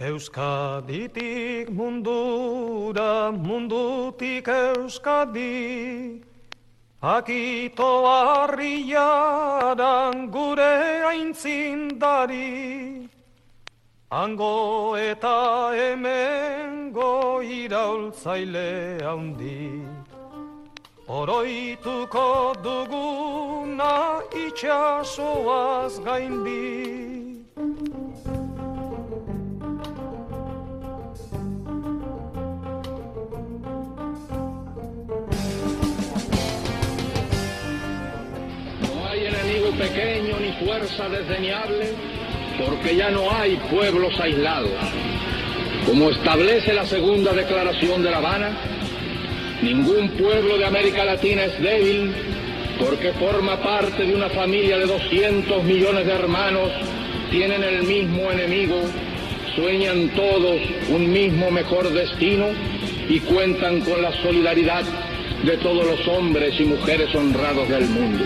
Euskaditik mundura, mundutik euskadi, Akito harriaran gure aintzindari, Ango eta hemengo iraultzaile handi, Oroituko duguna itxasoaz gaindi. Fuerza desdeñable, porque ya no hay pueblos aislados. Como establece la segunda declaración de La Habana, ningún pueblo de América Latina es débil porque forma parte de una familia de 200 millones de hermanos, tienen el mismo enemigo, sueñan todos un mismo mejor destino y cuentan con la solidaridad de todos los hombres y mujeres honrados del mundo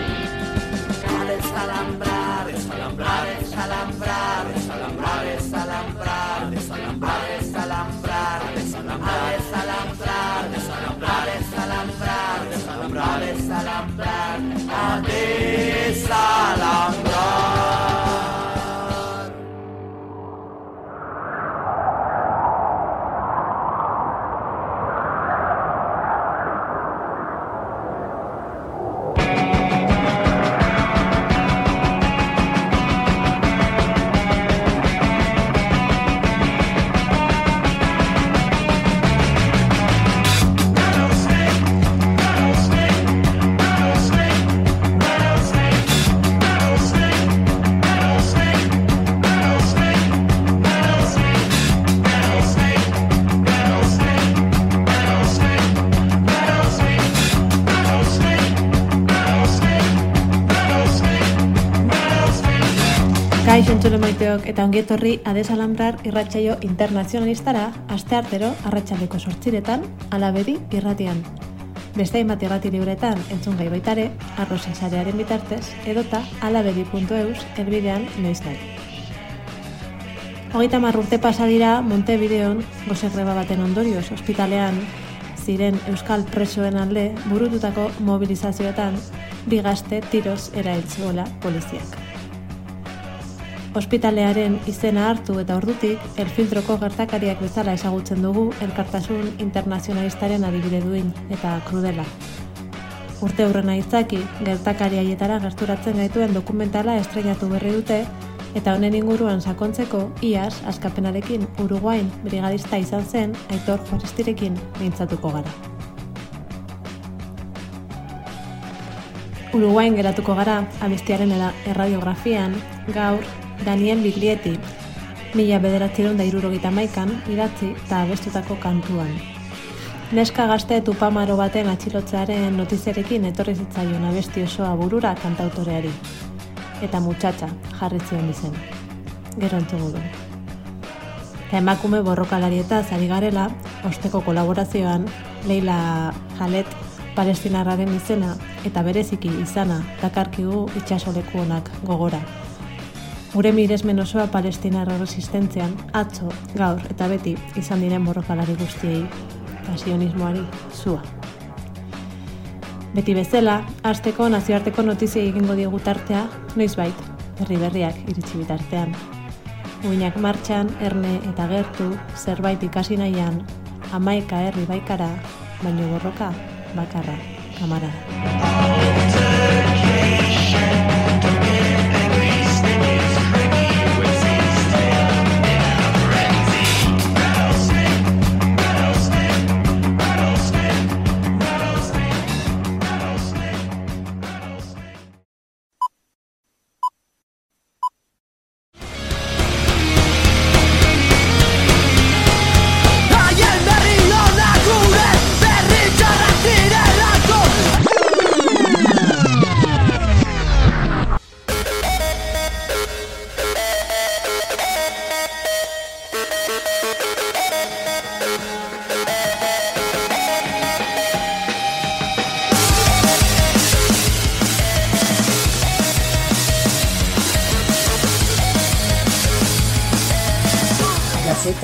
desalambrar, desalambrar, desalambrar, desalambrar, desalambrar, desalambrar, desalambrar, desalambrar, desalambrar, desalambrar, desalambrar, desalambrar. Entzule maiteok eta ongietorri adesalambrar irratxaio internazionalistara aste artero arratsaleko sortziretan alabedi irratian. Beste hainbat irrati libretan entzun gai baitare, arrozen sarearen bitartez, edota alabedi.eus elbidean noiz nahi. Hogeita urte pasa dira Montevideon gozegreba baten ondorioz ospitalean ziren Euskal presoen alde burututako mobilizazioetan bigazte tiroz erailtzuela poliziak. Ospitalearen izena hartu eta ordutik, elfiltroko gertakariak bezala ezagutzen dugu elkartasun internazionalistaren adibide duin eta krudela. Urte aurrena izaki, gertakari haietara gerturatzen gaituen dokumentala estrenatu berri dute, eta honen inguruan sakontzeko, iaz, askapenarekin Uruguain brigadista izan zen, aitor forestirekin mintzatuko gara. Uruguain geratuko gara, abestiaren erradiografian, gaur, Daniel Biglietti, mila bederatzeron da irurogeita maikan, idatzi eta abestutako kantuan. Neska gazte tupamaro baten atxilotzearen notizerekin etorri zitzaion abesti osoa burura kantautoreari. Eta mutxatxa jarri zion izen. Gero entzugu du. Eta emakume borrokalari eta zari garela, osteko kolaborazioan, Leila Jalet palestinarraren izena eta bereziki izana dakarkigu itxasoleku honak gogora. Gure miresmen osoa palestinar resistentzean, atzo, gaur eta beti izan diren borrokalari guztiei, pasionismoari, zua. Beti bezala, azteko nazioarteko notizia egingo diegu tartea, noiz bait, herri berriak iritsi bitartean. Uinak martxan, erne eta gertu, zerbait ikasi nahian, amaika herri baikara, baino borroka, bakarra, kamara.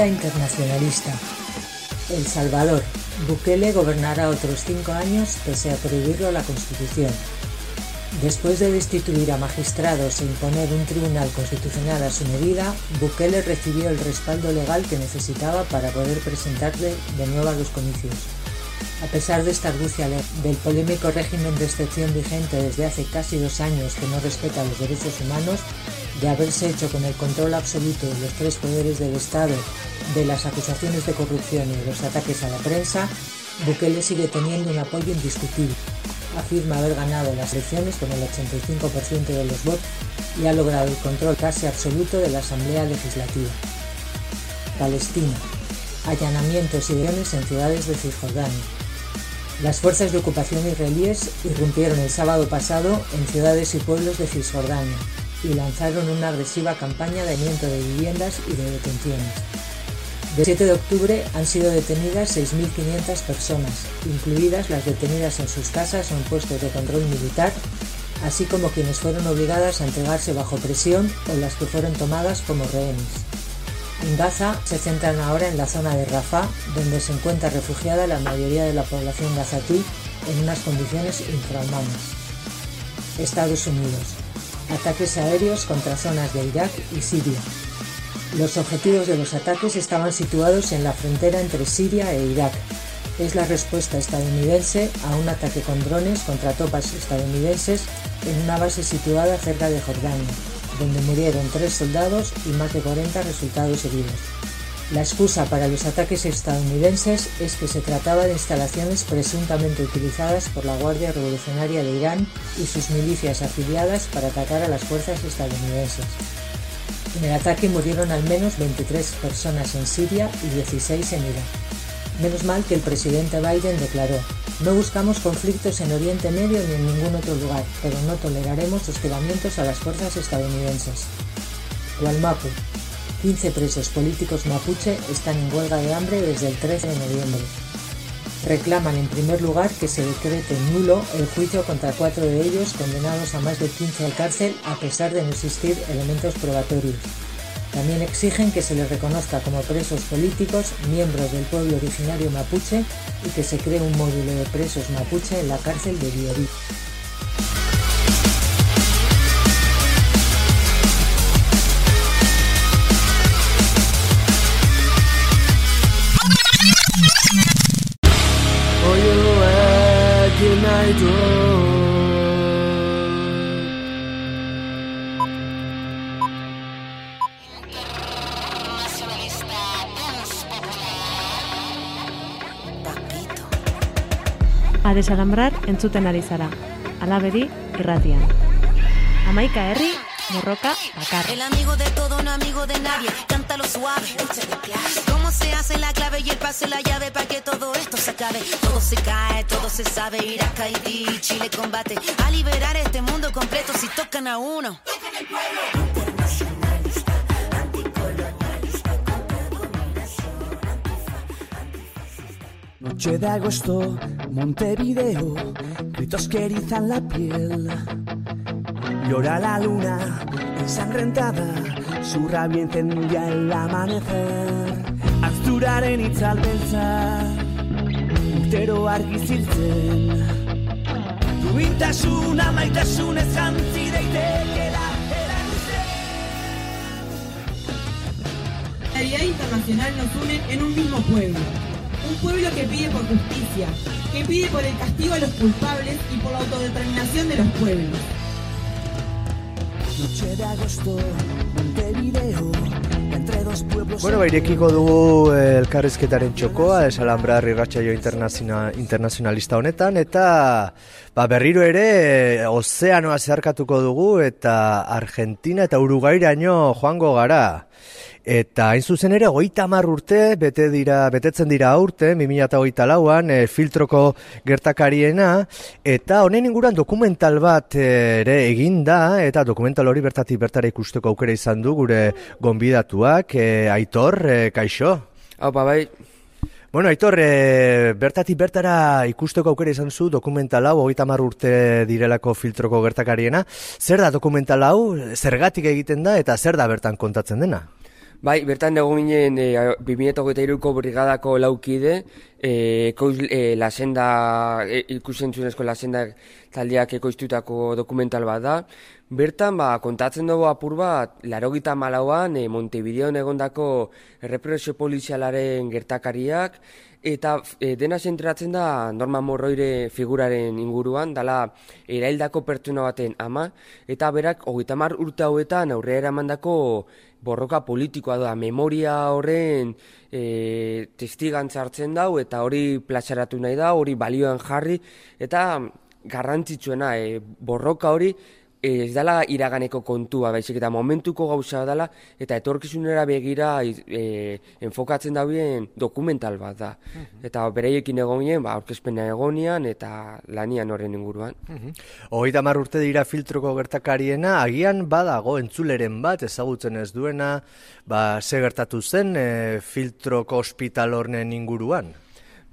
Internacionalista. El Salvador. Bukele gobernará otros cinco años pese a prohibirlo la Constitución. Después de destituir a magistrados e imponer un tribunal constitucional a su medida, Bukele recibió el respaldo legal que necesitaba para poder presentarle de nuevo a los comicios. A pesar de esta argucia del polémico régimen de excepción vigente desde hace casi dos años que no respeta los derechos humanos, de haberse hecho con el control absoluto de los tres poderes del Estado, de las acusaciones de corrupción y de los ataques a la prensa, Bukele sigue teniendo un apoyo indiscutible. Afirma haber ganado las elecciones con el 85% de los votos y ha logrado el control casi absoluto de la Asamblea Legislativa. Palestina. Allanamientos y leones en ciudades de Cisjordania. Las fuerzas de ocupación israelíes irrumpieron el sábado pasado en ciudades y pueblos de Cisjordania y lanzaron una agresiva campaña de miento de viviendas y de detenciones. De 7 de octubre han sido detenidas 6.500 personas, incluidas las detenidas en sus casas o en puestos de control militar, así como quienes fueron obligadas a entregarse bajo presión o las que fueron tomadas como rehenes. En Gaza se centran ahora en la zona de Rafah, donde se encuentra refugiada la mayoría de la población gazatí en unas condiciones infrahumanas. Estados Unidos. Ataques aéreos contra zonas de Irak y Siria. Los objetivos de los ataques estaban situados en la frontera entre Siria e Irak. Es la respuesta estadounidense a un ataque con drones contra tropas estadounidenses en una base situada cerca de Jordania donde murieron tres soldados y más de 40 resultados heridos. La excusa para los ataques estadounidenses es que se trataba de instalaciones presuntamente utilizadas por la Guardia Revolucionaria de Irán y sus milicias afiliadas para atacar a las fuerzas estadounidenses. En el ataque murieron al menos 23 personas en Siria y 16 en Irak. Menos mal que el presidente Biden declaró, no buscamos conflictos en Oriente Medio ni en ningún otro lugar, pero no toleraremos hostigamientos a las fuerzas estadounidenses. Gualmapu. 15 presos políticos mapuche están en huelga de hambre desde el 13 de noviembre. Reclaman en primer lugar que se decrete nulo el juicio contra cuatro de ellos condenados a más de 15 al cárcel a pesar de no existir elementos probatorios. También exigen que se les reconozca como presos políticos miembros del pueblo originario mapuche y que se cree un módulo de presos mapuche en la cárcel de Biobí. Desalambrar entzuten ari zara. Alabedi irratian. Amaika herri, borroka bakarra. El amigo de todo, no amigo de nadie. Cántalo suave. ¿Cómo se hace la clave y el pase la llave para que todo esto se acabe? Todo se cae, todo se sabe. Irak, Haití, Chile combate. A liberar este mundo completo si tocan a uno. Noche de agosto, Montevideo, gritos que erizan la piel. Llora la luna ensangrentada, su rabia incendia el amanecer. Azturaren itzal beltza, urtero argi ziltzen. Duintasuna maitasunez jantzi daitekela La realidad internacional nos une en un mismo pueblo. Un pueblo que pide por justicia, que pide por el castigo a los culpables y por la autodeterminación de los pueblos. Noche de agosto, Montevideo, entre dos pueblos... Bueno, ba, irekiko dugu eh, elkarrizketaren txokoa, esalambrar irratxaio internaziona, internazionalista honetan, eta ba, berriro ere ozeanoa zeharkatuko dugu, eta Argentina eta Uruguairaino joango gara. Eta hain zuzen ere, goita mar urte, bete dira, betetzen dira aurte, 2008 lauan, e, filtroko gertakariena, eta honen inguran dokumental bat eh, ere eginda, eta dokumental hori bertatik bertara ikusteko aukera izan du gure gonbidatuak, e, Aitor, e, kaixo? Haupa, bai, Bueno, Aitor, e, bertatik bertara ikusteko aukera izan zu dokumental hau, hogeita mar urte direlako filtroko gertakariena. Zer da dokumental hau, zergatik egiten da, eta zer da bertan kontatzen dena? Bai, bertan egon ginen e, 2008ko brigadako laukide, e, ekoiz, e, lasenda, e, ikusentzunezko lasenda taldeak ekoiztutako dokumental bat da. Bertan, ba, kontatzen dugu apur bat, laro gita malauan, e, Montevideon egondako represio polizialaren gertakariak, eta e, dena zentratzen da Norma Morroire figuraren inguruan, dala eraildako pertsona baten ama, eta berak, hogeita mar urte hauetan aurrera eramandako borroka politikoa da, memoria horren e, testigantza hartzen dau, eta hori platxaratu nahi da, hori balioan jarri, eta garrantzitsuena, e, borroka hori, ez dela iraganeko kontua, baizik eta momentuko gauza dela, eta etorkizunera begira e, enfokatzen dauen dokumental bat da. Mhm. Eta bereiekin egonien, ba, orkezpena egonian eta lanian horren inguruan. Uh -huh. urte dira filtroko gertakariena, agian badago entzuleren bat ezagutzen ez duena, ba, ze gertatu zen e, filtroko ospital horren inguruan?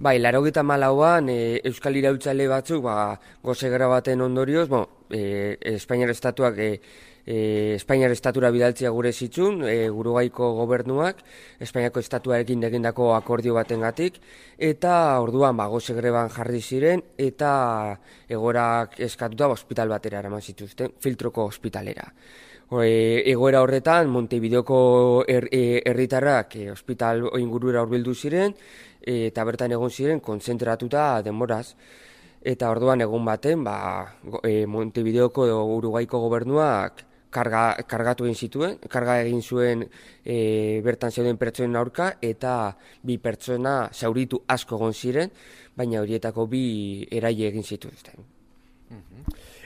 Bai, laro gita malauan, e, Euskal Iraultzale batzuk, ba, goze baten ondorioz, bo, e, Espainiar Estatuak, e, e, Espainiar Estatura bidaltzia gure zitzun, e, gurugaiko gobernuak, Espainiako Estatuarekin egindako akordio baten gatik, eta orduan, ba, goze jarri ziren, eta egorak eskatuta, ba, hospital batera eraman zituzten, filtroko hospitalera. E, egoera horretan, Montevideoko er, e, herritarrak e, hospital ingurura horbildu ziren, eta bertan egon ziren kontzentratuta denboraz. Eta orduan egun baten, ba, e, Montevideoko edo Uruguaiko gobernuak karga, kargatu egin zituen, karga egin zuen e, bertan zeuden pertsonen aurka, eta bi pertsona zauritu asko egon ziren, baina horietako bi eraile egin zituen.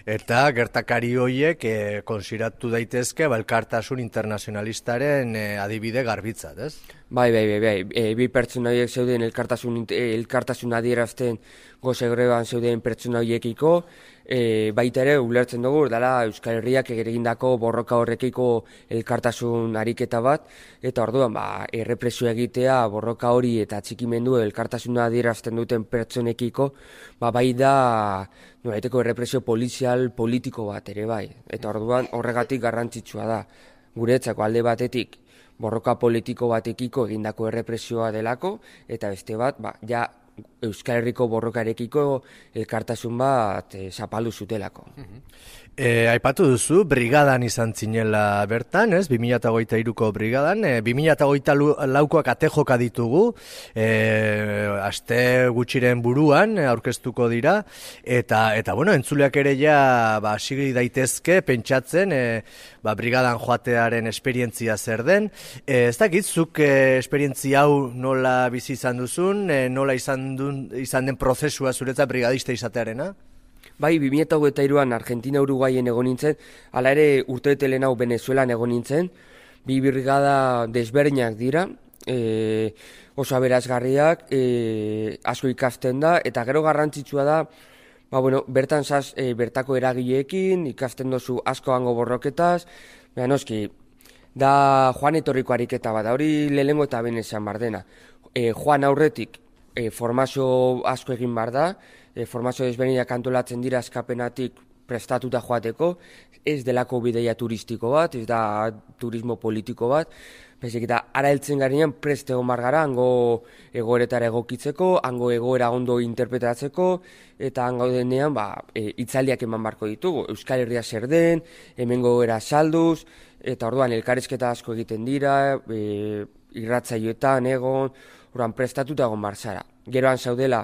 Eta gertakari horiek e, konsiratu daitezke balkartasun internazionalistaren e, adibide garbitzat, ez? Bai, bai, bai, bai. E, bi pertsona horiek zeuden elkartasun, elkartasun adierazten goze greban zeuden pertsona horiekiko, e, baita ere ulertzen dugu, dela Euskal Herriak egindako borroka horrekiko elkartasun ariketa bat, eta orduan, ba, errepresio egitea borroka hori eta txikimendu elkartasuna adierazten duten pertsonekiko, ba, bai da, noraiteko errepresio polizial politiko bat ere bai, eta orduan horregatik garrantzitsua da, guretzako alde batetik, borroka politiko batekiko egindako errepresioa delako, eta beste bat, ba, ja, Euskal Herriko borrokarekiko elkartasun bat e, zapaldu zutelako. E, aipatu duzu, brigadan izan zinela bertan, ez? 2008 iruko brigadan, e, 2008 laukoak atejoka ditugu, e, aste gutxiren buruan aurkeztuko dira, eta, eta bueno, entzuleak ere ja, ba, sigi daitezke, pentsatzen, e, ba, brigadan joatearen esperientzia zer den. E, ez dakit, zuk e, esperientzia hau nola bizi izan duzun, e, nola izan, dun, izan den prozesua zuretza brigadista izatearena? Bai, 2008an Argentina Uruguayen egon nintzen, ala ere urte hau Venezuelan egon nintzen, bi birgada desberdinak dira, e, oso aberazgarriak, e, asko ikasten da, eta gero garrantzitsua da, ba, bueno, bertan zaz, e, bertako eragileekin, ikasten dozu asko hango borroketaz, beha noski, da Juan etorriko ariketa bada, hori lehengo eta benezean bardena. E, Juan aurretik, e, formazio asko egin bar da, e, formazio desberdinak antolatzen dira eskapenatik prestatuta joateko, ez delako bideia turistiko bat, ez da turismo politiko bat, Bezik eta ara heltzen garenean prest egon margara, hango egoeretara egokitzeko, hango egoera ondo interpretatzeko, eta hango denean ba, e, itzaldiak eman barko ditugu. Euskal Herria zer den, hemen goera salduz, eta orduan elkarrizketa asko egiten dira, e, irratzaioetan egon, orduan prestatuta egon barzara. Geroan zaudela,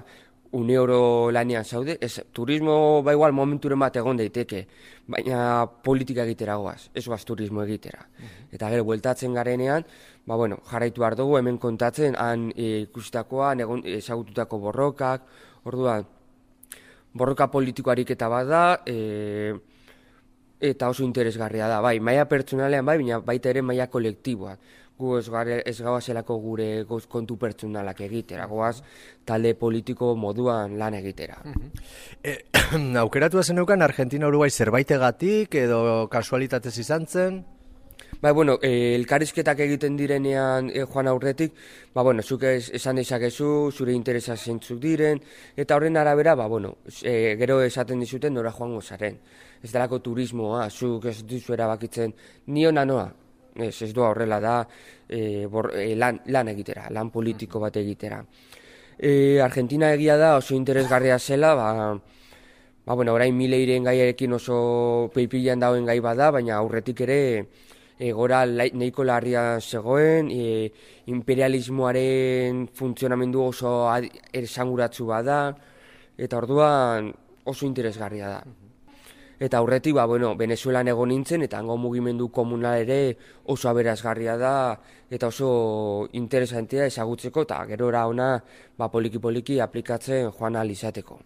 une euro lanian zaude, ez, turismo ba igual momenturen bat egon daiteke, baina politika egitera goaz, ez baz turismo egitera. Mhm. Eta gero, bueltatzen garenean, ba bueno, jarraitu behar dugu, hemen kontatzen, han e, ikustitakoan, egon, ezagututako borrokak, orduan, borroka politiko ariketa bat da, e, eta oso interesgarria da, bai, maia pertsonalean bai, baina baita ere maia kolektiboa gu ez, gare, ez gabazelako gure goz kontu pertsonalak egitera, goaz talde politiko moduan lan egitera. E, aukeratu zeneukan Argentina Uruguai zerbaitegatik edo kasualitatez izan zen? Ba, bueno, e, elkarrizketak egiten direnean e, joan aurretik, ba, bueno, zuk ez, esan dezakezu, zure interesa zentzuk diren, eta horren arabera, ba, bueno, e, gero esaten dizuten nora joango zaren. Ez dalako turismoa, zuk ez dizu erabakitzen, nio nanoa, ez, ez doa horrela da e, bor, e, lan, lan egitera, lan politiko bat egitera. E, Argentina egia da oso interesgarria zela, ba, ba bueno, orain mileiren gaiarekin oso peipilan dauen gai bada, baina aurretik ere egora nahiko larria zegoen, e, imperialismoaren funtzionamendu oso ersanguratzu bada, eta orduan oso interesgarria da. Eta aurretik, ba, bueno, Venezuelan egon nintzen, eta hango mugimendu komunal ere oso aberazgarria da, eta oso interesantea ezagutzeko, eta gero ona ba, poliki-poliki aplikatzen joan alizateko.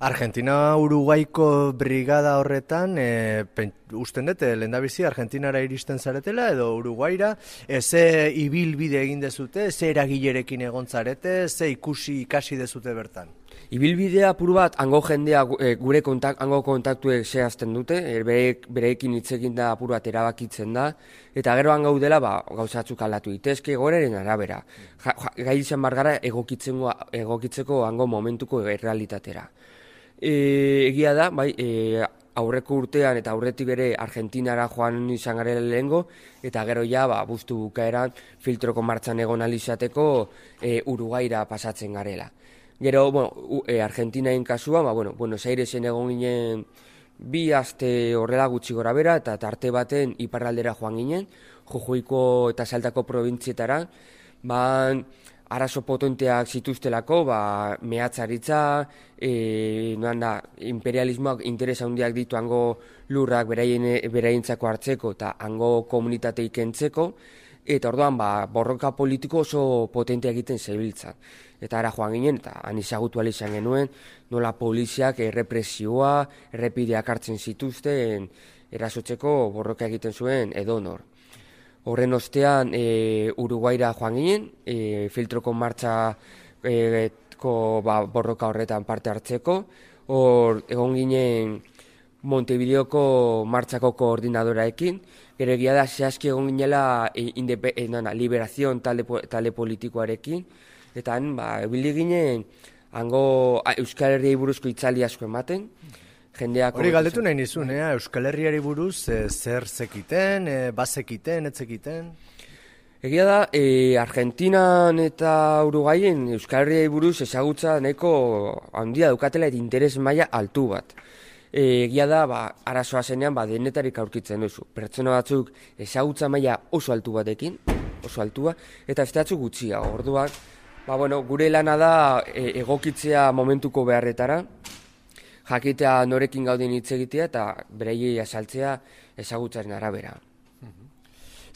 Argentina Uruguaiko brigada horretan, e, pen, usten dute, lehen Argentinara iristen zaretela, edo Uruguaira, e, ze ibilbide egin dezute, ze eragilerekin egon zarete, ze ikusi ikasi dezute bertan? Ibilbidea apur bat, hango jendea eh, gure kontak, hango kontaktuek zehazten dute, er, bereekin hitz egin da apur bat erabakitzen da, eta gero hango dela ba, gauzatzuk alatu itezke goreren arabera. Ja, ja, gai izan bargara egokitzeko hango momentuko errealitatera. E, egia da, bai, e, aurreko urtean eta aurretik bere Argentinara joan izan garela lehengo, eta gero ja, ba, buztu bukaeran filtroko martxan egon alizateko e, Uruguaira pasatzen garela. Gero, bueno, e, Argentinaen kasua, ba, bueno, Buenos Airesen egon ginen bi aste horrela gutxi gora bera, eta tarte baten iparraldera joan ginen, Jujuiko eta Saltako provintzietara, ba, arazo potenteak zituztelako, ba, mehatzaritza, e, da, imperialismoak interesa handiak ditu hango lurrak beraien, beraientzako hartzeko eta hango komunitatei kentzeko, eta orduan ba, borroka politiko oso potentea egiten zebiltza eta ara joan ginen, eta han izagutu izan genuen, nola poliziak errepresioa, errepideak hartzen zituzten, erasotzeko borroka egiten zuen edonor. Horren ostean, e, Uruguaira joan ginen, e, filtroko martxa e, ko, ba, borroka horretan parte hartzeko, hor egon ginen Montevideoko martxako koordinadoraekin, gero egia da, zehazki egon ginela e, e, liberazion talde, talde politikoarekin, eta han, ba, ebili ginen, hango Euskal Herriai buruzko itzali asko ematen, jendeak... Hori galdetu nahi nizun, eh? Euskal Herriari buruz eh, zer zekiten, eh, bazekiten, etzekiten? Egia da, e, Argentinan eta Uruguayen Euskal Herriai buruz ezagutza neko handia dukatela eta interes maila altu bat. E, egia da, ba, arazoa zenean, ba, denetarik aurkitzen duzu. Pertsona batzuk ezagutza maila oso altu batekin, oso altua, eta ez gutxia, orduak, Ba, bueno, gure lana da e, egokitzea momentuko beharretara, jakitea norekin gauden hitz egitea eta bereiei asaltzea ezagutzaren arabera.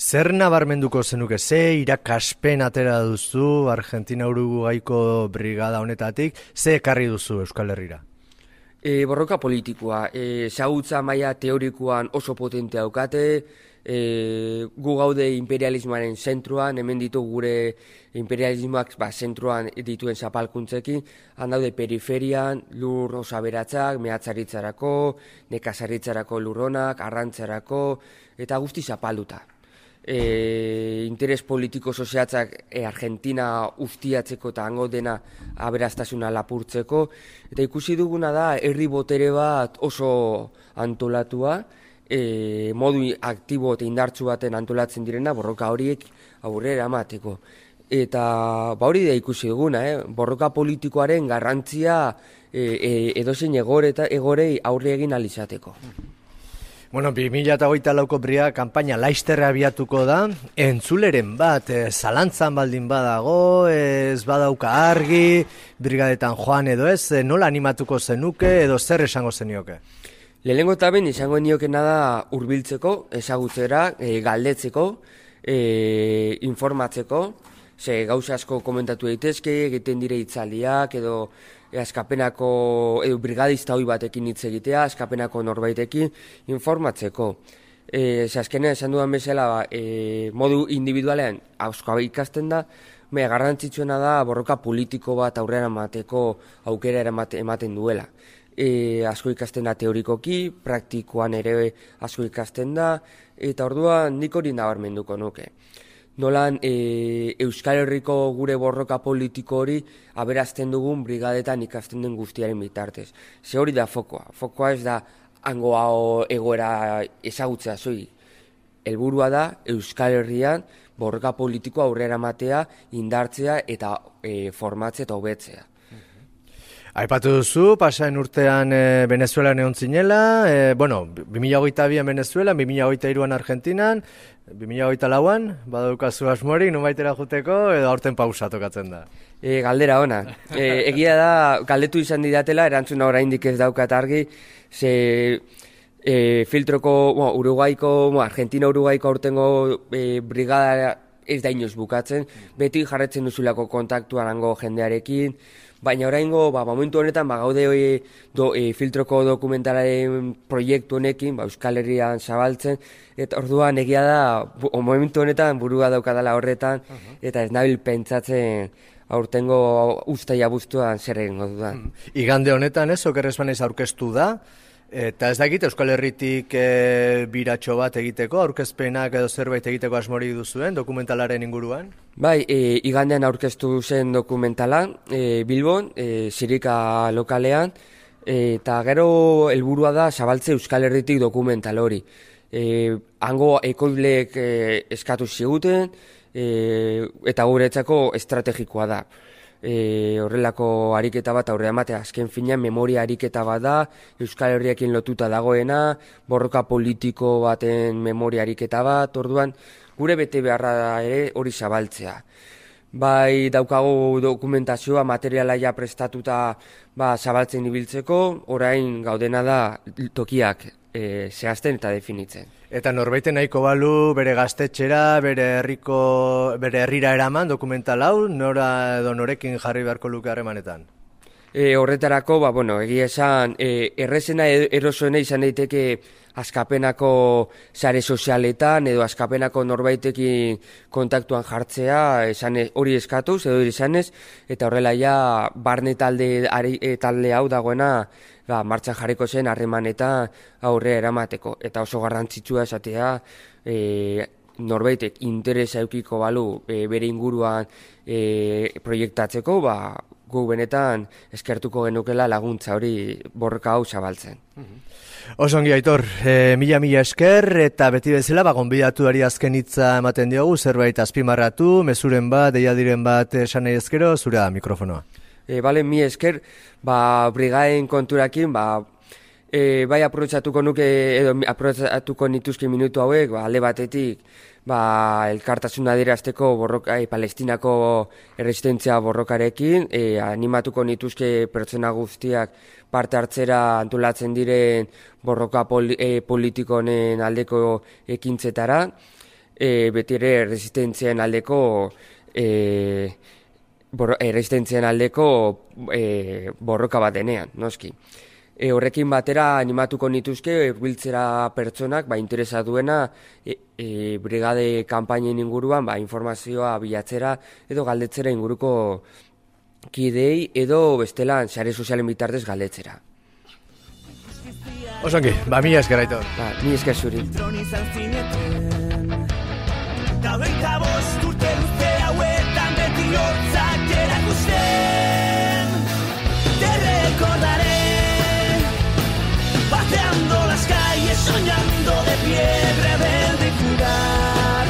Zer nabarmenduko zenuke, ze irakaspen atera duzu Argentina Uruguaiko brigada honetatik, ze ekarri duzu Euskal Herrira? E, borroka politikoa, e, zagutza maila teorikoan oso potente daukate, e, gu gaude imperialismoaren zentruan, hemen ditu gure imperialismoak ba, zentruan dituen zapalkuntzekin, han daude periferian, lur osaberatzak, mehatzaritzarako, nekazaritzarako lurronak, arrantzarako, eta guzti zapalduta. E, interes politiko soziatzak e, Argentina ustiatzeko eta hango dena aberastasuna lapurtzeko, eta ikusi duguna da herri botere bat oso antolatua, e, modu aktibo eta indartsu baten antolatzen direna borroka horiek aurrera emateko. Eta ba hori da ikusi duguna, eh? borroka politikoaren garrantzia e, e, edozein egore eta egorei aurre egin alizateko. Bueno, 2008 lauko bria kampaina laizterra abiatuko da, entzuleren bat, e, zalantzan baldin badago, ez badauka argi, brigadetan joan edo ez, e, nola animatuko zenuke edo zer esango zenioke? Lehenengo eta ben izango niokena da hurbiltzeko, ezagutzera, e, galdetzeko, e, informatzeko, ze gauza asko komentatu daitezke, egiten dire itzaliak, edo askapenako, edo brigadista hoi batekin hitz egitea, askapenako norbaitekin informatzeko. E, ze azkena esan dudan bezala, e, modu individualean, hausko ikasten da, Baina garrantzitsuena da borroka politiko bat aurrera emateko aukera ematen duela e, asko ikasten da teorikoki, praktikoan ere asko ikasten da, eta orduan nik hori nabarmenduko nuke. Nolan e, Euskal Herriko gure borroka politiko hori aberazten dugun brigadetan ikasten den guztiaren bitartez. Ze hori da fokoa. Fokoa ez da hangoa egoera ezagutzea zoi. helburua da Euskal Herrian borroka politiko aurrera matea, indartzea eta e, formatzea eta hobetzea. Aipatu duzu, pasaen urtean e, Venezuelan egon zinela, e, bueno, 2008an Venezuelan, 2008an Argentinan, 2008an, badaukazu asmorik, numaitera juteko, edo aurten pausa tokatzen da. E, galdera ona. E, egia da, galdetu izan didatela, erantzuna oraindik ez daukat argi, ze e, filtroko, bueno, Uruguaiko, bueno, Argentina-Uruguaiko aurtengo e, brigada ez da inoz bukatzen, beti jarretzen duzulako kontaktuan ango jendearekin, Baina oraingo ba, momentu honetan ba, gaude e, do, e, filtroko dokumentalaren proiektu honekin ba, Euskal Herrian zabaltzen eta orduan egia da o, momentu honetan burua daukadala horretan eta ez nabil pentsatzen aurtengo ustaia buztuan zer egingo dudan. Igande honetan ez, okerrezbanez aurkeztu da, Eta ez dakit Euskal Herritik e, biratxo bat egiteko, aurkezpenak edo zerbait egiteko asmori duzuen dokumentalaren inguruan? Bai, e, igandean aurkeztu zen dokumentala, e, Bilbon, e, Sirika lokalean, e, eta gero helburua da zabaltze Euskal Herritik dokumental hori. E, hango ekoilek e, eskatu ziguten, e, eta guretzako estrategikoa da e, horrelako ariketa bat aurre ematea. Azken finean memoria ariketa bat da Euskal Herriakin lotuta dagoena borroka politiko baten memoria ariketa bat orduan gure bete beharra da ere hori zabaltzea. Bai daukagu dokumentazioa materiala ja prestatuta ba, zabaltzen ibiltzeko orain gaudena da tokiak e, zehazten eta definitzen Eta norbaiten nahiko balu bere gaztetxera, bere herriko, bere herrira eraman dokumental hau, nora edo norekin jarri beharko luke harremanetan? E, horretarako, ba, bueno, egia esan, e, errezena e, erosoena izan daiteke askapenako sare sozialetan edo askapenako norbaitekin kontaktuan jartzea, esan hori eskatuz edo izanez, eta horrela ja barne talde, ari, e, talde hau dagoena ba, martxan jarriko zen harreman eta aurre eramateko. Eta oso garrantzitsua esatea e, norbaitek interesa eukiko balu e, bere inguruan e, proiektatzeko, ba, gu benetan eskertuko genukela laguntza hori borroka hau zabaltzen. Osongi aitor, e, mila mila esker eta beti bezala ba gonbidatu azken hitza ematen diogu zerbait azpimarratu, mezuren bat, deia diren bat esan nahi ezkero, zura mikrofonoa e, bale, mi esker, ba, brigaen konturakin, ba, e, bai aprobetsatuko nuke, edo aprobetsatuko nituzke minutu hauek, ba, alde batetik, ba, elkartasuna dirazteko borroka, e, palestinako erresistentzia borrokarekin, e, animatuko nituzke pertsona guztiak parte hartzera antolatzen diren borroka poli, e, politikonen aldeko ekintzetara, e, beti ere resistentzien aldeko e, bor, aldeko e, borroka bat denean, noski. E, horrekin batera animatuko nituzke biltzera pertsonak ba, interesa duena e, e, brigade kanpainen inguruan ba, informazioa bilatzera edo galdetzera inguruko kidei edo bestelan sare sozialen bitartez galdetzera. Osongi, ba, mi esker aito. Ba, mi esker zuri. Soñando de pie Rebelde y jugar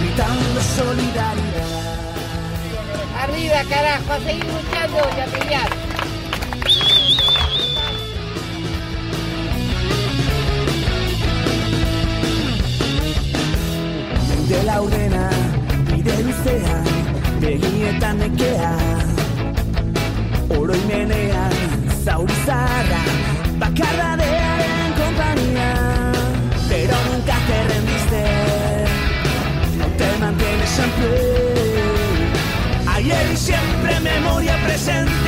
Gritando solidaridad. Arriba carajo, a seguir luchando y a pelear De la ordena, bide luzean begietan nekea Oroimenean zauri zara Bakarra Pero nunca te rendiste. Te mantienes siempre Ayer y siempre memoria presente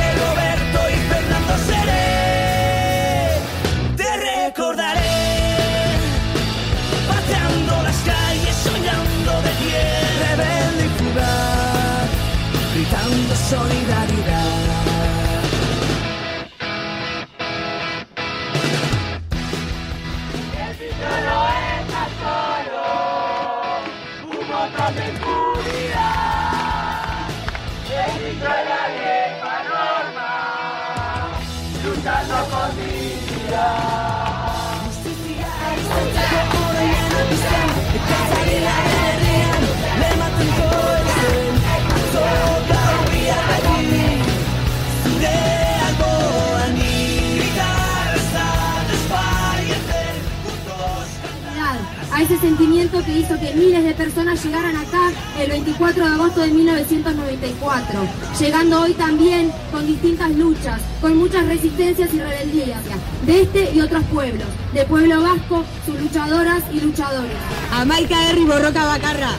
movimiento que hizo que miles de personas llegaran acá el 24 de agosto de 1994, llegando hoy también con distintas luchas, con muchas resistencias y rebeldías de este y otros pueblos, de pueblo vasco, sus luchadoras y luchadores. Amaika Herri Borroca Bacarra.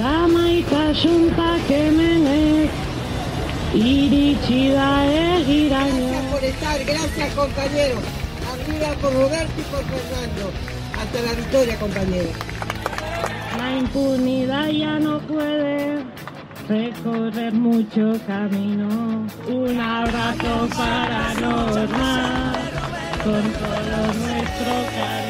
Amaika Junta Kemenek, Irichida Gracias por estar, gracias compañeros. Arriba por Roberto y por Fernando. Hasta la victoria, compañeros. La impunidad ya no puede recorrer mucho camino. Un abrazo para Norma con todo nuestro cariño.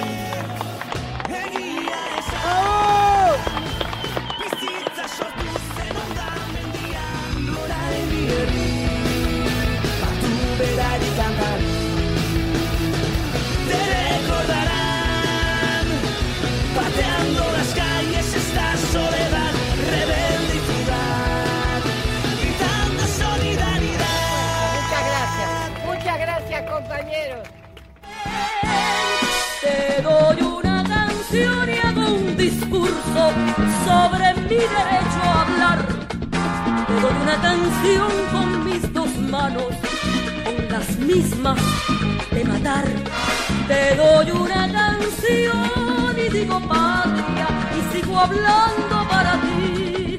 Una canción con mis dos manos, con las mismas de matar. Te doy una canción y digo patria y sigo hablando para ti.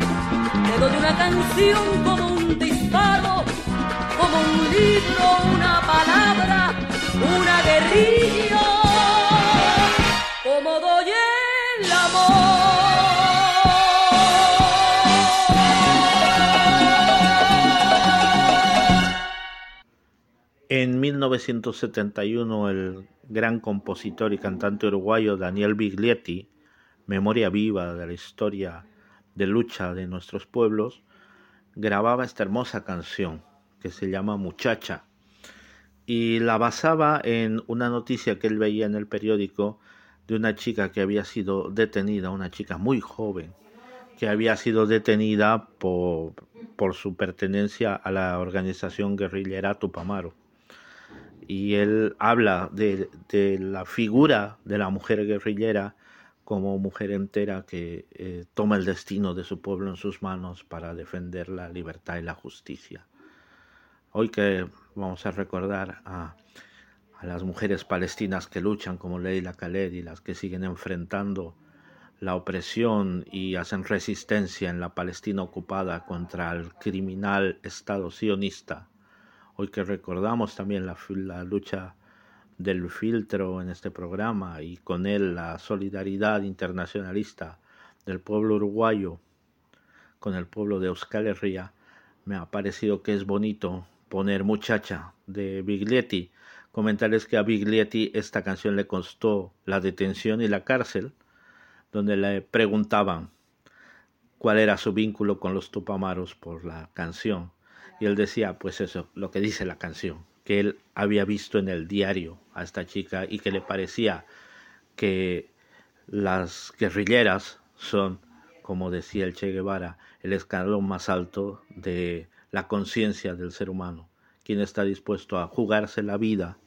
Te doy una canción como un disparo, como un libro, una palabra, una guerrilla, En 1971 el gran compositor y cantante uruguayo Daniel Biglietti, memoria viva de la historia de lucha de nuestros pueblos, grababa esta hermosa canción que se llama Muchacha y la basaba en una noticia que él veía en el periódico de una chica que había sido detenida, una chica muy joven, que había sido detenida por, por su pertenencia a la organización guerrillera Tupamaro. Y él habla de, la figura de la mujer guerrillera como mujer entera que eh, toma el destino de su pueblo en sus manos para defender la libertad y la justicia. Hoy que vamos a recordar a, a las mujeres palestinas que luchan como Leila Khaled y las que siguen enfrentando la opresión y hacen resistencia en la Palestina ocupada contra el criminal Estado sionista. Hoy que recordamos también la, lucha del filtro en este programa y con él la solidaridad internacionalista del pueblo uruguayo con el pueblo de Euskal Herria, me ha parecido que es bonito poner muchacha de Biglietti. Comentarles que a Biglietti esta canción le costó la detención y la cárcel, donde le preguntaban cuál era su vínculo con los tupamaros por la canción. Y él decía, pues eso, lo que dice la canción, que él había visto en el diario a esta chica y que le parecía que las guerrilleras son, como decía el Che Guevara, el escalón más alto de la conciencia del ser humano, quien está dispuesto a jugarse la vida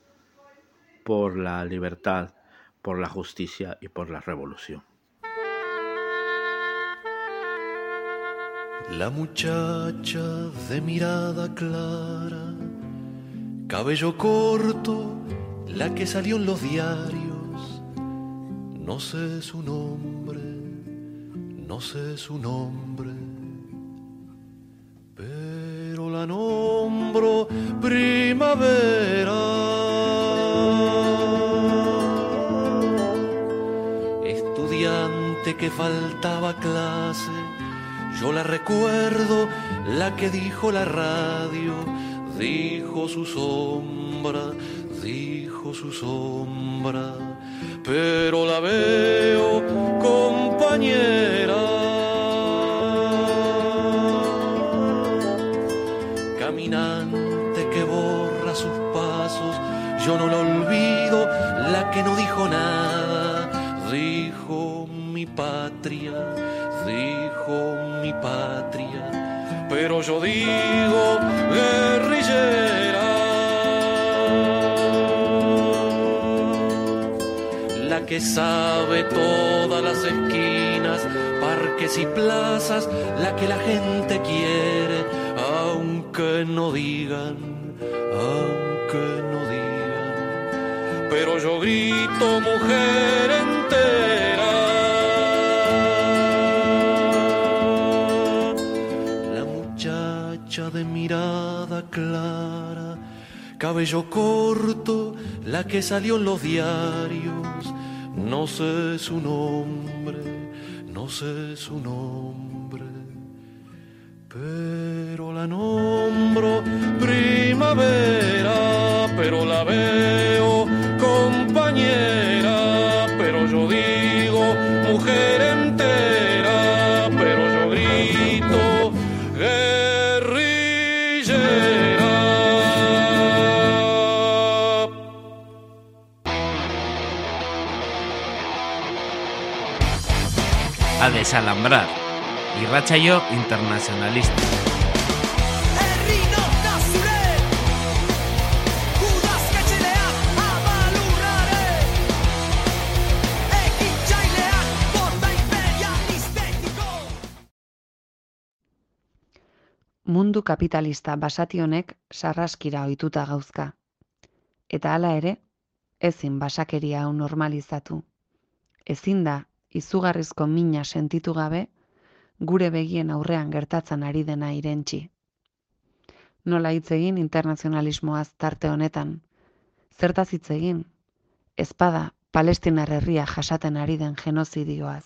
por la libertad, por la justicia y por la revolución. La muchacha de mirada clara, cabello corto, la que salió en los diarios, no sé su nombre, no sé su nombre, pero la nombro primavera. Estudiante que faltaba clase, yo la recuerdo, la que dijo la radio, dijo su sombra, dijo su sombra, pero la veo compañera. Caminante que borra sus pasos, yo no la olvido, la que no dijo nada, yo digo guerrillera. La que sabe todas las esquinas, parques y plazas, la que la gente quiere, aunque no digan, aunque no digan. Pero yo grito mujer entera. Cabello corto, la que salió en los diarios, no sé su nombre, no sé su nombre, pero la nombro primavera, pero la veo compañera, desalambrar. Irratsaio internacionalista. Mundu kapitalista basati honek sarraskira ohituta gauzka. Eta hala ere, ezin basakeria hau normalizatu. Ezin da izugarrizko mina sentitu gabe gure begien aurrean gertatzen ari dena irentsi. Nola hitz egin internazionalismoaz tarte honetan? Zertaz hitz egin? Ezpada Palestinar herria jasaten ari den genozidioaz.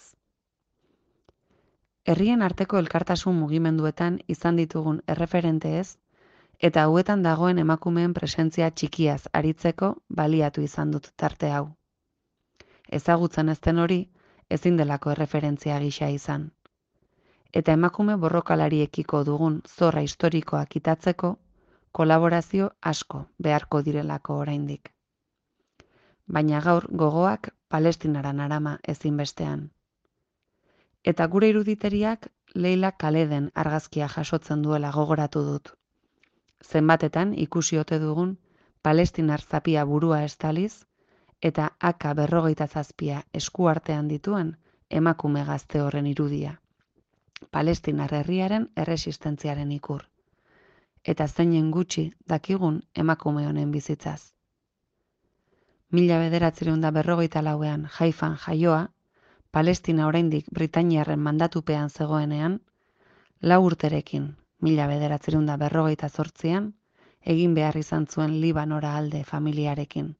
Herrien arteko elkartasun mugimenduetan izan ditugun erreferenteez eta hauetan dagoen emakumeen presentzia txikiaz aritzeko baliatu izan dut tarte hau. Ezagutzen ezten hori, ezin delako erreferentzia gisa izan. Eta emakume borrokalariekiko dugun zorra historikoa kitatzeko, kolaborazio asko beharko direlako oraindik. Baina gaur gogoak palestinaran arama ezinbestean. Eta gure iruditeriak Leila Kaleden argazkia jasotzen duela gogoratu dut. Zenbatetan ikusi ote dugun palestinar zapia burua estaliz eta aka berrogeita zazpia eskuartean dituen emakume gazte horren irudia. Palestinar herriaren erresistentziaren ikur. Eta zeinen gutxi dakigun emakume honen bizitzaz. Mila bederatzireun da berrogeita lauean jaifan jaioa, Palestina oraindik Britainiarren mandatupean zegoenean, lau urterekin, mila bederatzireun da berrogeita zortzian, egin behar izan zuen Libanora alde familiarekin,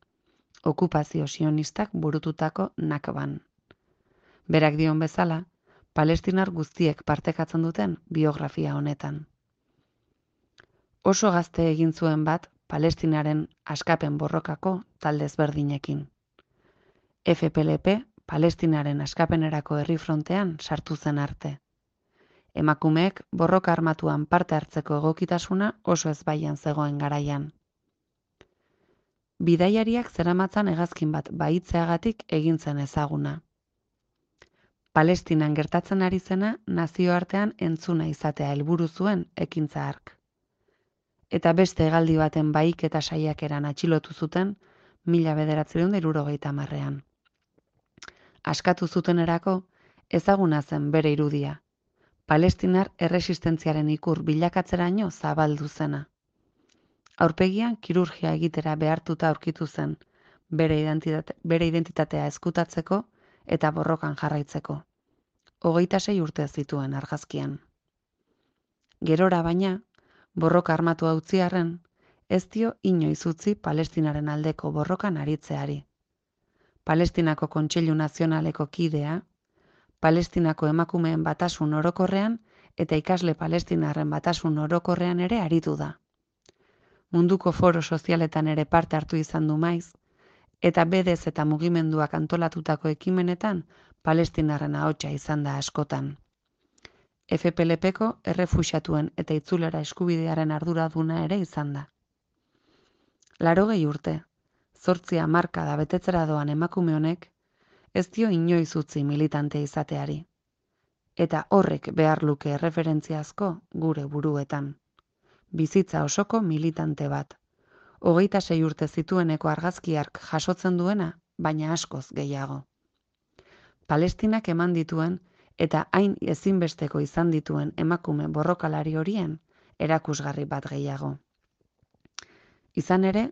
okupazio sionistak burututako nakban. Berak dion bezala, palestinar guztiek partekatzen duten biografia honetan. Oso gazte egin zuen bat Palestinaren askapen borrokako talde ezberdinekin. FPLP Palestinaren askapenerako herri frontean sartu zen arte. Emakumeek borroka armatuan parte hartzeko egokitasuna oso ezbaian zegoen garaian. Bidaiariak zeramatzan hegazkin bat baitzeagatik egin zen ezaguna. Palestinan gertatzen ari zena nazioartean entzuna izatea helburu zuen ekintza hark. Eta beste hegaldi baten baik eta saiakeran atxilotu zuten mila bederatzireun da hirurogeita hamarrean. Askatu zutenerako ezaguna zen bere irudia. Palestinar erresistentziaren ikur bilakatzeraino zabaldu zena. Aurpegian kirurgia egitera behartuta aurkitu zen bere, identitate, bere identitatea eskutatzeko eta borrokan jarraitzeko. Hogeita sei urte zituen argazkian. Gerora baina, borroka armatu utziarren, ez dio inoiz utzi Palestinaren aldeko borrokan aritzeari. Palestinako Kontseilu Nazionaleko kidea, Palestinako emakumeen batasun orokorrean eta ikasle palestinarren batasun orokorrean ere aritu da. Munduko foro sozialetan ere parte hartu izan du maiz, eta bedez eta mugimenduak antolatutako ekimenetan palestinarren ahotsa izan da askotan. FPLPko errefuxatuen eta itzulera eskubidearen arduraduna ere izan da. Larogei urte, zortzia marka da betetzera doan emakume honek, ez dio inoiz utzi militante izateari. Eta horrek behar luke erreferentziazko gure buruetan. Bizitza osoko militante bat. Hogeita sei urte zitueneko argazkiark jasotzen duena, baina askoz gehiago. Palestinak eman dituen eta hain ezinbesteko izan dituen emakume borrokalari horien erakusgarri bat gehiago. Izan ere,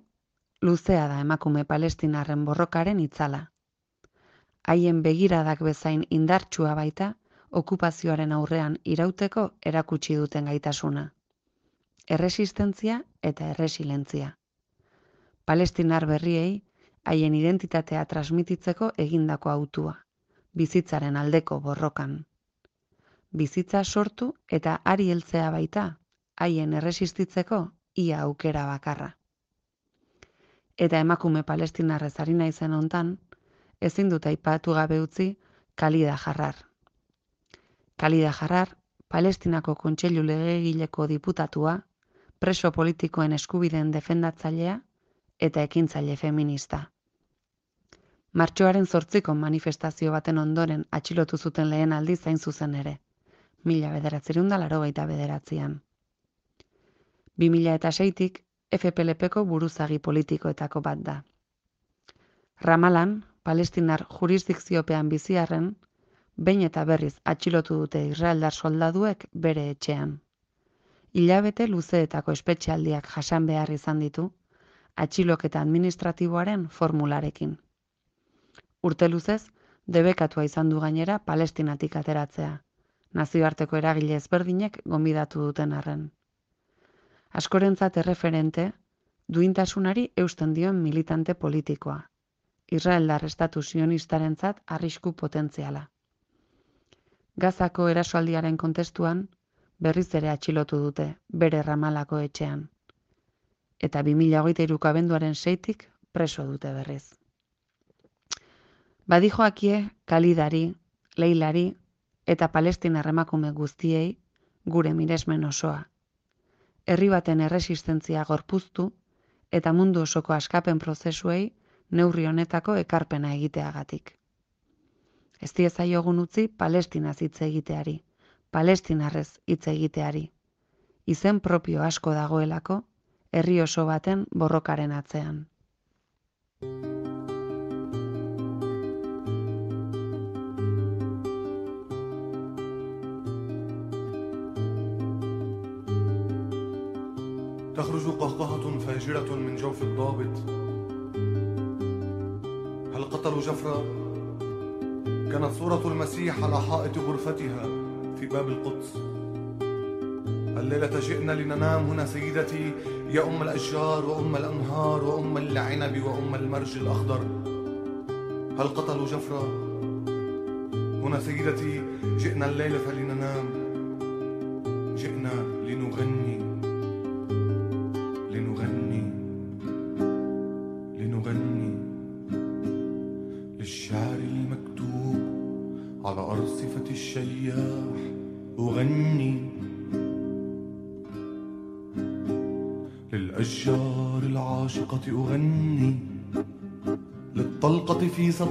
luzea da emakume palestinarren borrokaren itzala. Haien begiradak bezain indartsua baita, okupazioaren aurrean irauteko erakutsi duten gaitasuna. Erresistentzia eta erresilentzia. Palestinar berriei haien identitatea transmititzeko egindako autua, bizitzaren aldeko borrokan. Bizitza sortu eta ari heltzea baita, haien erresistitzeko ia aukera bakarra. Eta emakume palestinarrez ari naizen hontan, ezin dut aipatu gabe utzi Kalida Jarrar. Kalida Jarrar, Palestinako Kontseilu Legegileko diputatua, preso politikoen eskubideen defendatzailea eta ekintzaile feminista. Martxoaren zortziko manifestazio baten ondoren atxilotu zuten lehen aldiz zain zuzen ere, mila bederatzerun da laro gaita bederatzean. 2006tik FPLPko buruzagi politikoetako bat da. Ramalan, palestinar jurisdikziopean biziarren, behin eta berriz atxilotu dute Israeldar soldaduek bere etxean. Hilabete luzeetako espetxealdiak jasan behar izan ditu, atxiloketa administratiboaren formularekin. Urte luzez, debekatua izan du gainera palestinatik ateratzea, nazioarteko eragile ezberdinek gonbidatu duten arren. Askorentzat erreferente, duintasunari eusten dion militante politikoa, Israeldar estatu sionistarentzat arrisku potentziala. Gazako erasoaldiaren kontestuan, berriz ere atxilotu dute, bere ramalako etxean. Eta 2008ko abenduaren seitik preso dute berriz. Badijoakie, kalidari, leilari eta palestinar emakume guztiei gure miresmen osoa. Herri baten erresistentzia gorpuztu eta mundu osoko askapen prozesuei neurri honetako ekarpena egiteagatik. Ez diezaiogun utzi Palestinaz hitz egiteari, Palestinarrez hitz egiteari. Izen propio asko dagoelako herri oso baten borrokaren atzean. تخرج قهقهة فاجرة من جوف الضابط هل قتلوا جفرة؟ كانت صورة المسيح على حائط غرفتها في باب القدس الليلة جئنا لننام هنا سيدتي يا أم الأشجار وأم الأنهار وأم العنب وأم المرج الأخضر هل قتلوا جفرة؟ هنا سيدتي جئنا الليلة لننام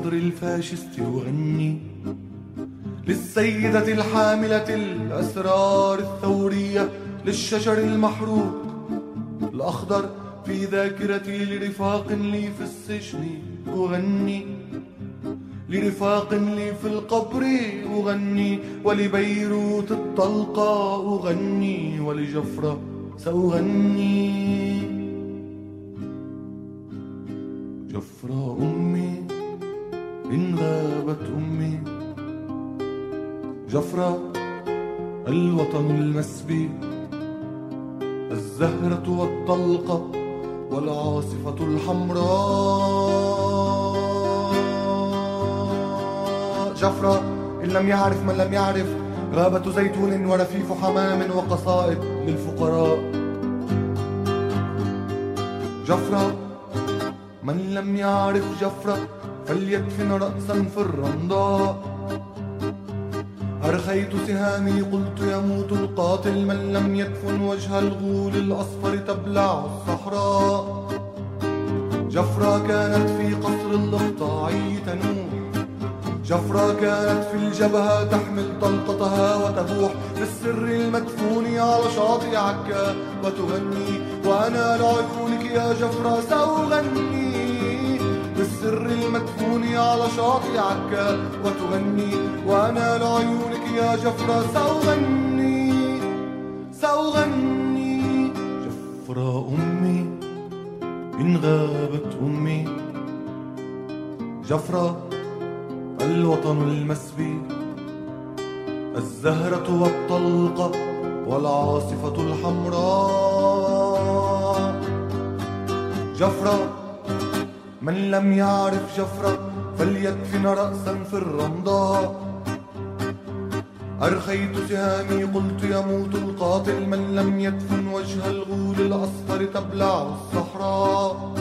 للطلقة في صدر الفاشست أغني للسيدة الحاملة الأسرار الثورية للشجر المحروق الأخضر في ذاكرتي لرفاق لي في السجن أغني لرفاق لي في القبر أغني ولبيروت الطلقة أغني ولجفرة سأغني. جفرة أمي إن غابت أمي جفرة الوطن المسبي الزهرة والطلقة والعاصفة الحمراء. جفرة إن لم يعرف من لم يعرف غابة زيتون ورفيف حمام وقصائد للفقراء. جفرة من لم يعرف جفرة فليدفن رأسا في الرمضاء أرخيت سهامي قلت يموت القاتل من لم يدفن وجه الغول الأصفر تبلع الصحراء جفرة كانت في قصر الإقطاعي تنوح. جفرة كانت في الجبهة تحمل طلقتها وتبوح. بالسر المدفون على شاطئ عكا وتغني. وأنا لعيونك يا جفرة سأغني. بالسر المدفون على شاطئ عكا وتغني وأنا لعيونك يا جفرة سأغني سأغني. جفرة أمي إن غابت أمي. جفرة الوطن المسبي. الزهرة والطلقة والعاصفة الحمراء. جفرة من لم يعرف جفرة فليدفن رأسا في الرمضاء أرخيت سهامي قلت يموت القاتل. من لم يدفن وجه الغول الأصفر تبلع الصحراء.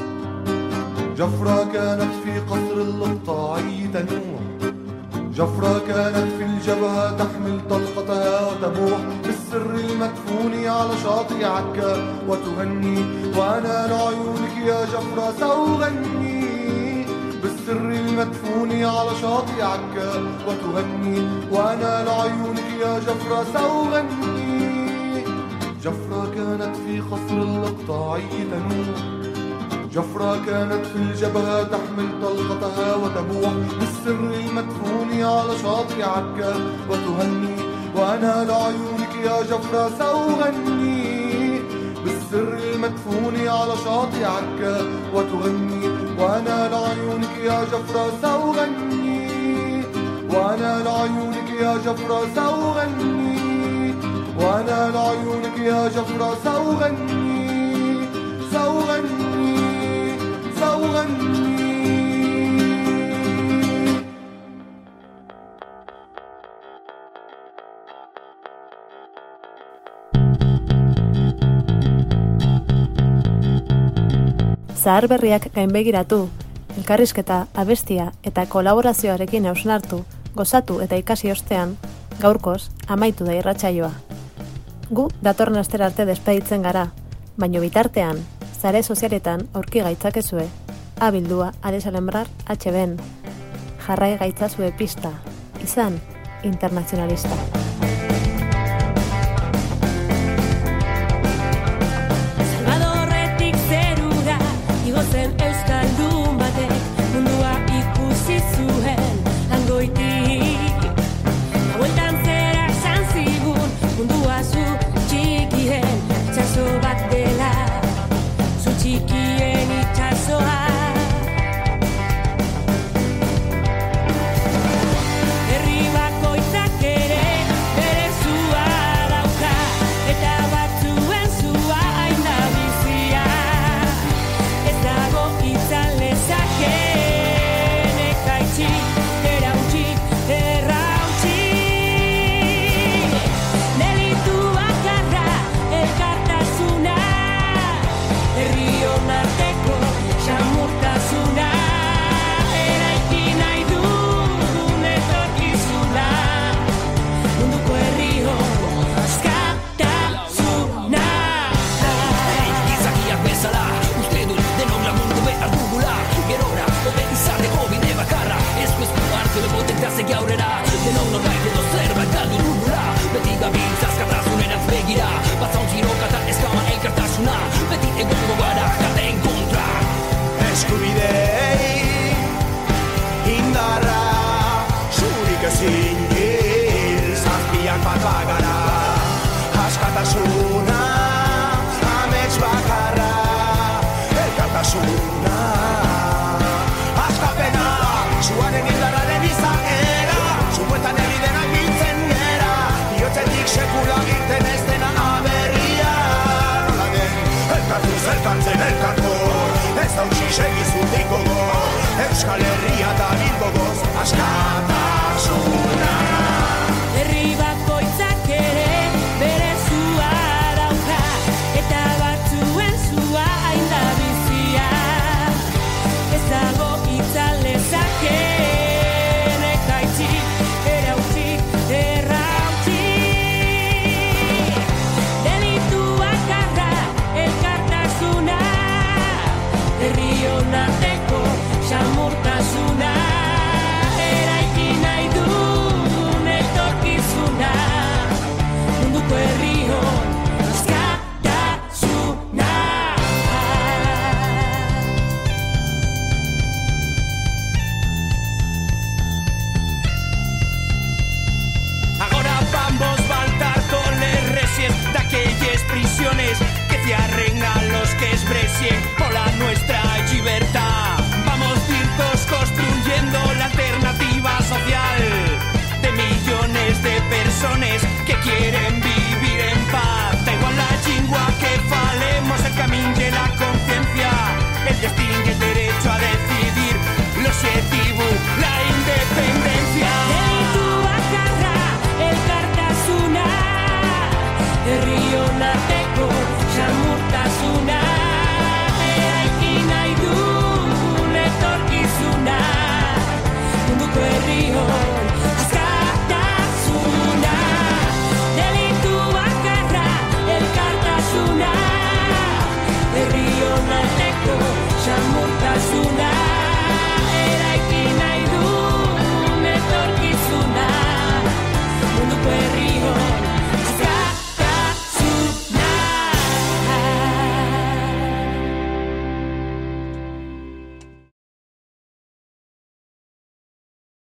جفرة كانت في قصر الإقطاعي تنوح جفرة كانت في الجبهة تحمل طلقتها وتبوح. بالسر المدفون على شاطئ عكا. وتغني وأنا لعيونك يا جفرة سأغني. بالسر المدفون على شاطئ عكا وتغني وأنا لعيونك يا جفرة سأغني. جفرة كانت في قصر الإقطاعي تنوح. جفرة كانت في الجبهة تحمل طلقتها وتبوح. بالسر المدفون على شاطئ عكا وتهني وأنا لعيونك يا جفرة سأغني. بالسر المدفون على شاطئ عكا وتغني وأنا لعيونك يا جفرة وغني وأنا لعيونك يا جفرة وغني وأنا لعيونك يا جفرة وغني سوغني سوغني Zahar berriak gainbegiratu, elkarrizketa, abestia eta kolaborazioarekin hausnartu, gozatu eta ikasi ostean, gaurkoz, amaitu da irratsaioa. Gu datorren astera arte despeditzen gara, baino bitartean, zare sozialetan aurki gaitzakezue, abildua adesalembrar HBN. Jarrai gaitzazue pista, izan internazionalista.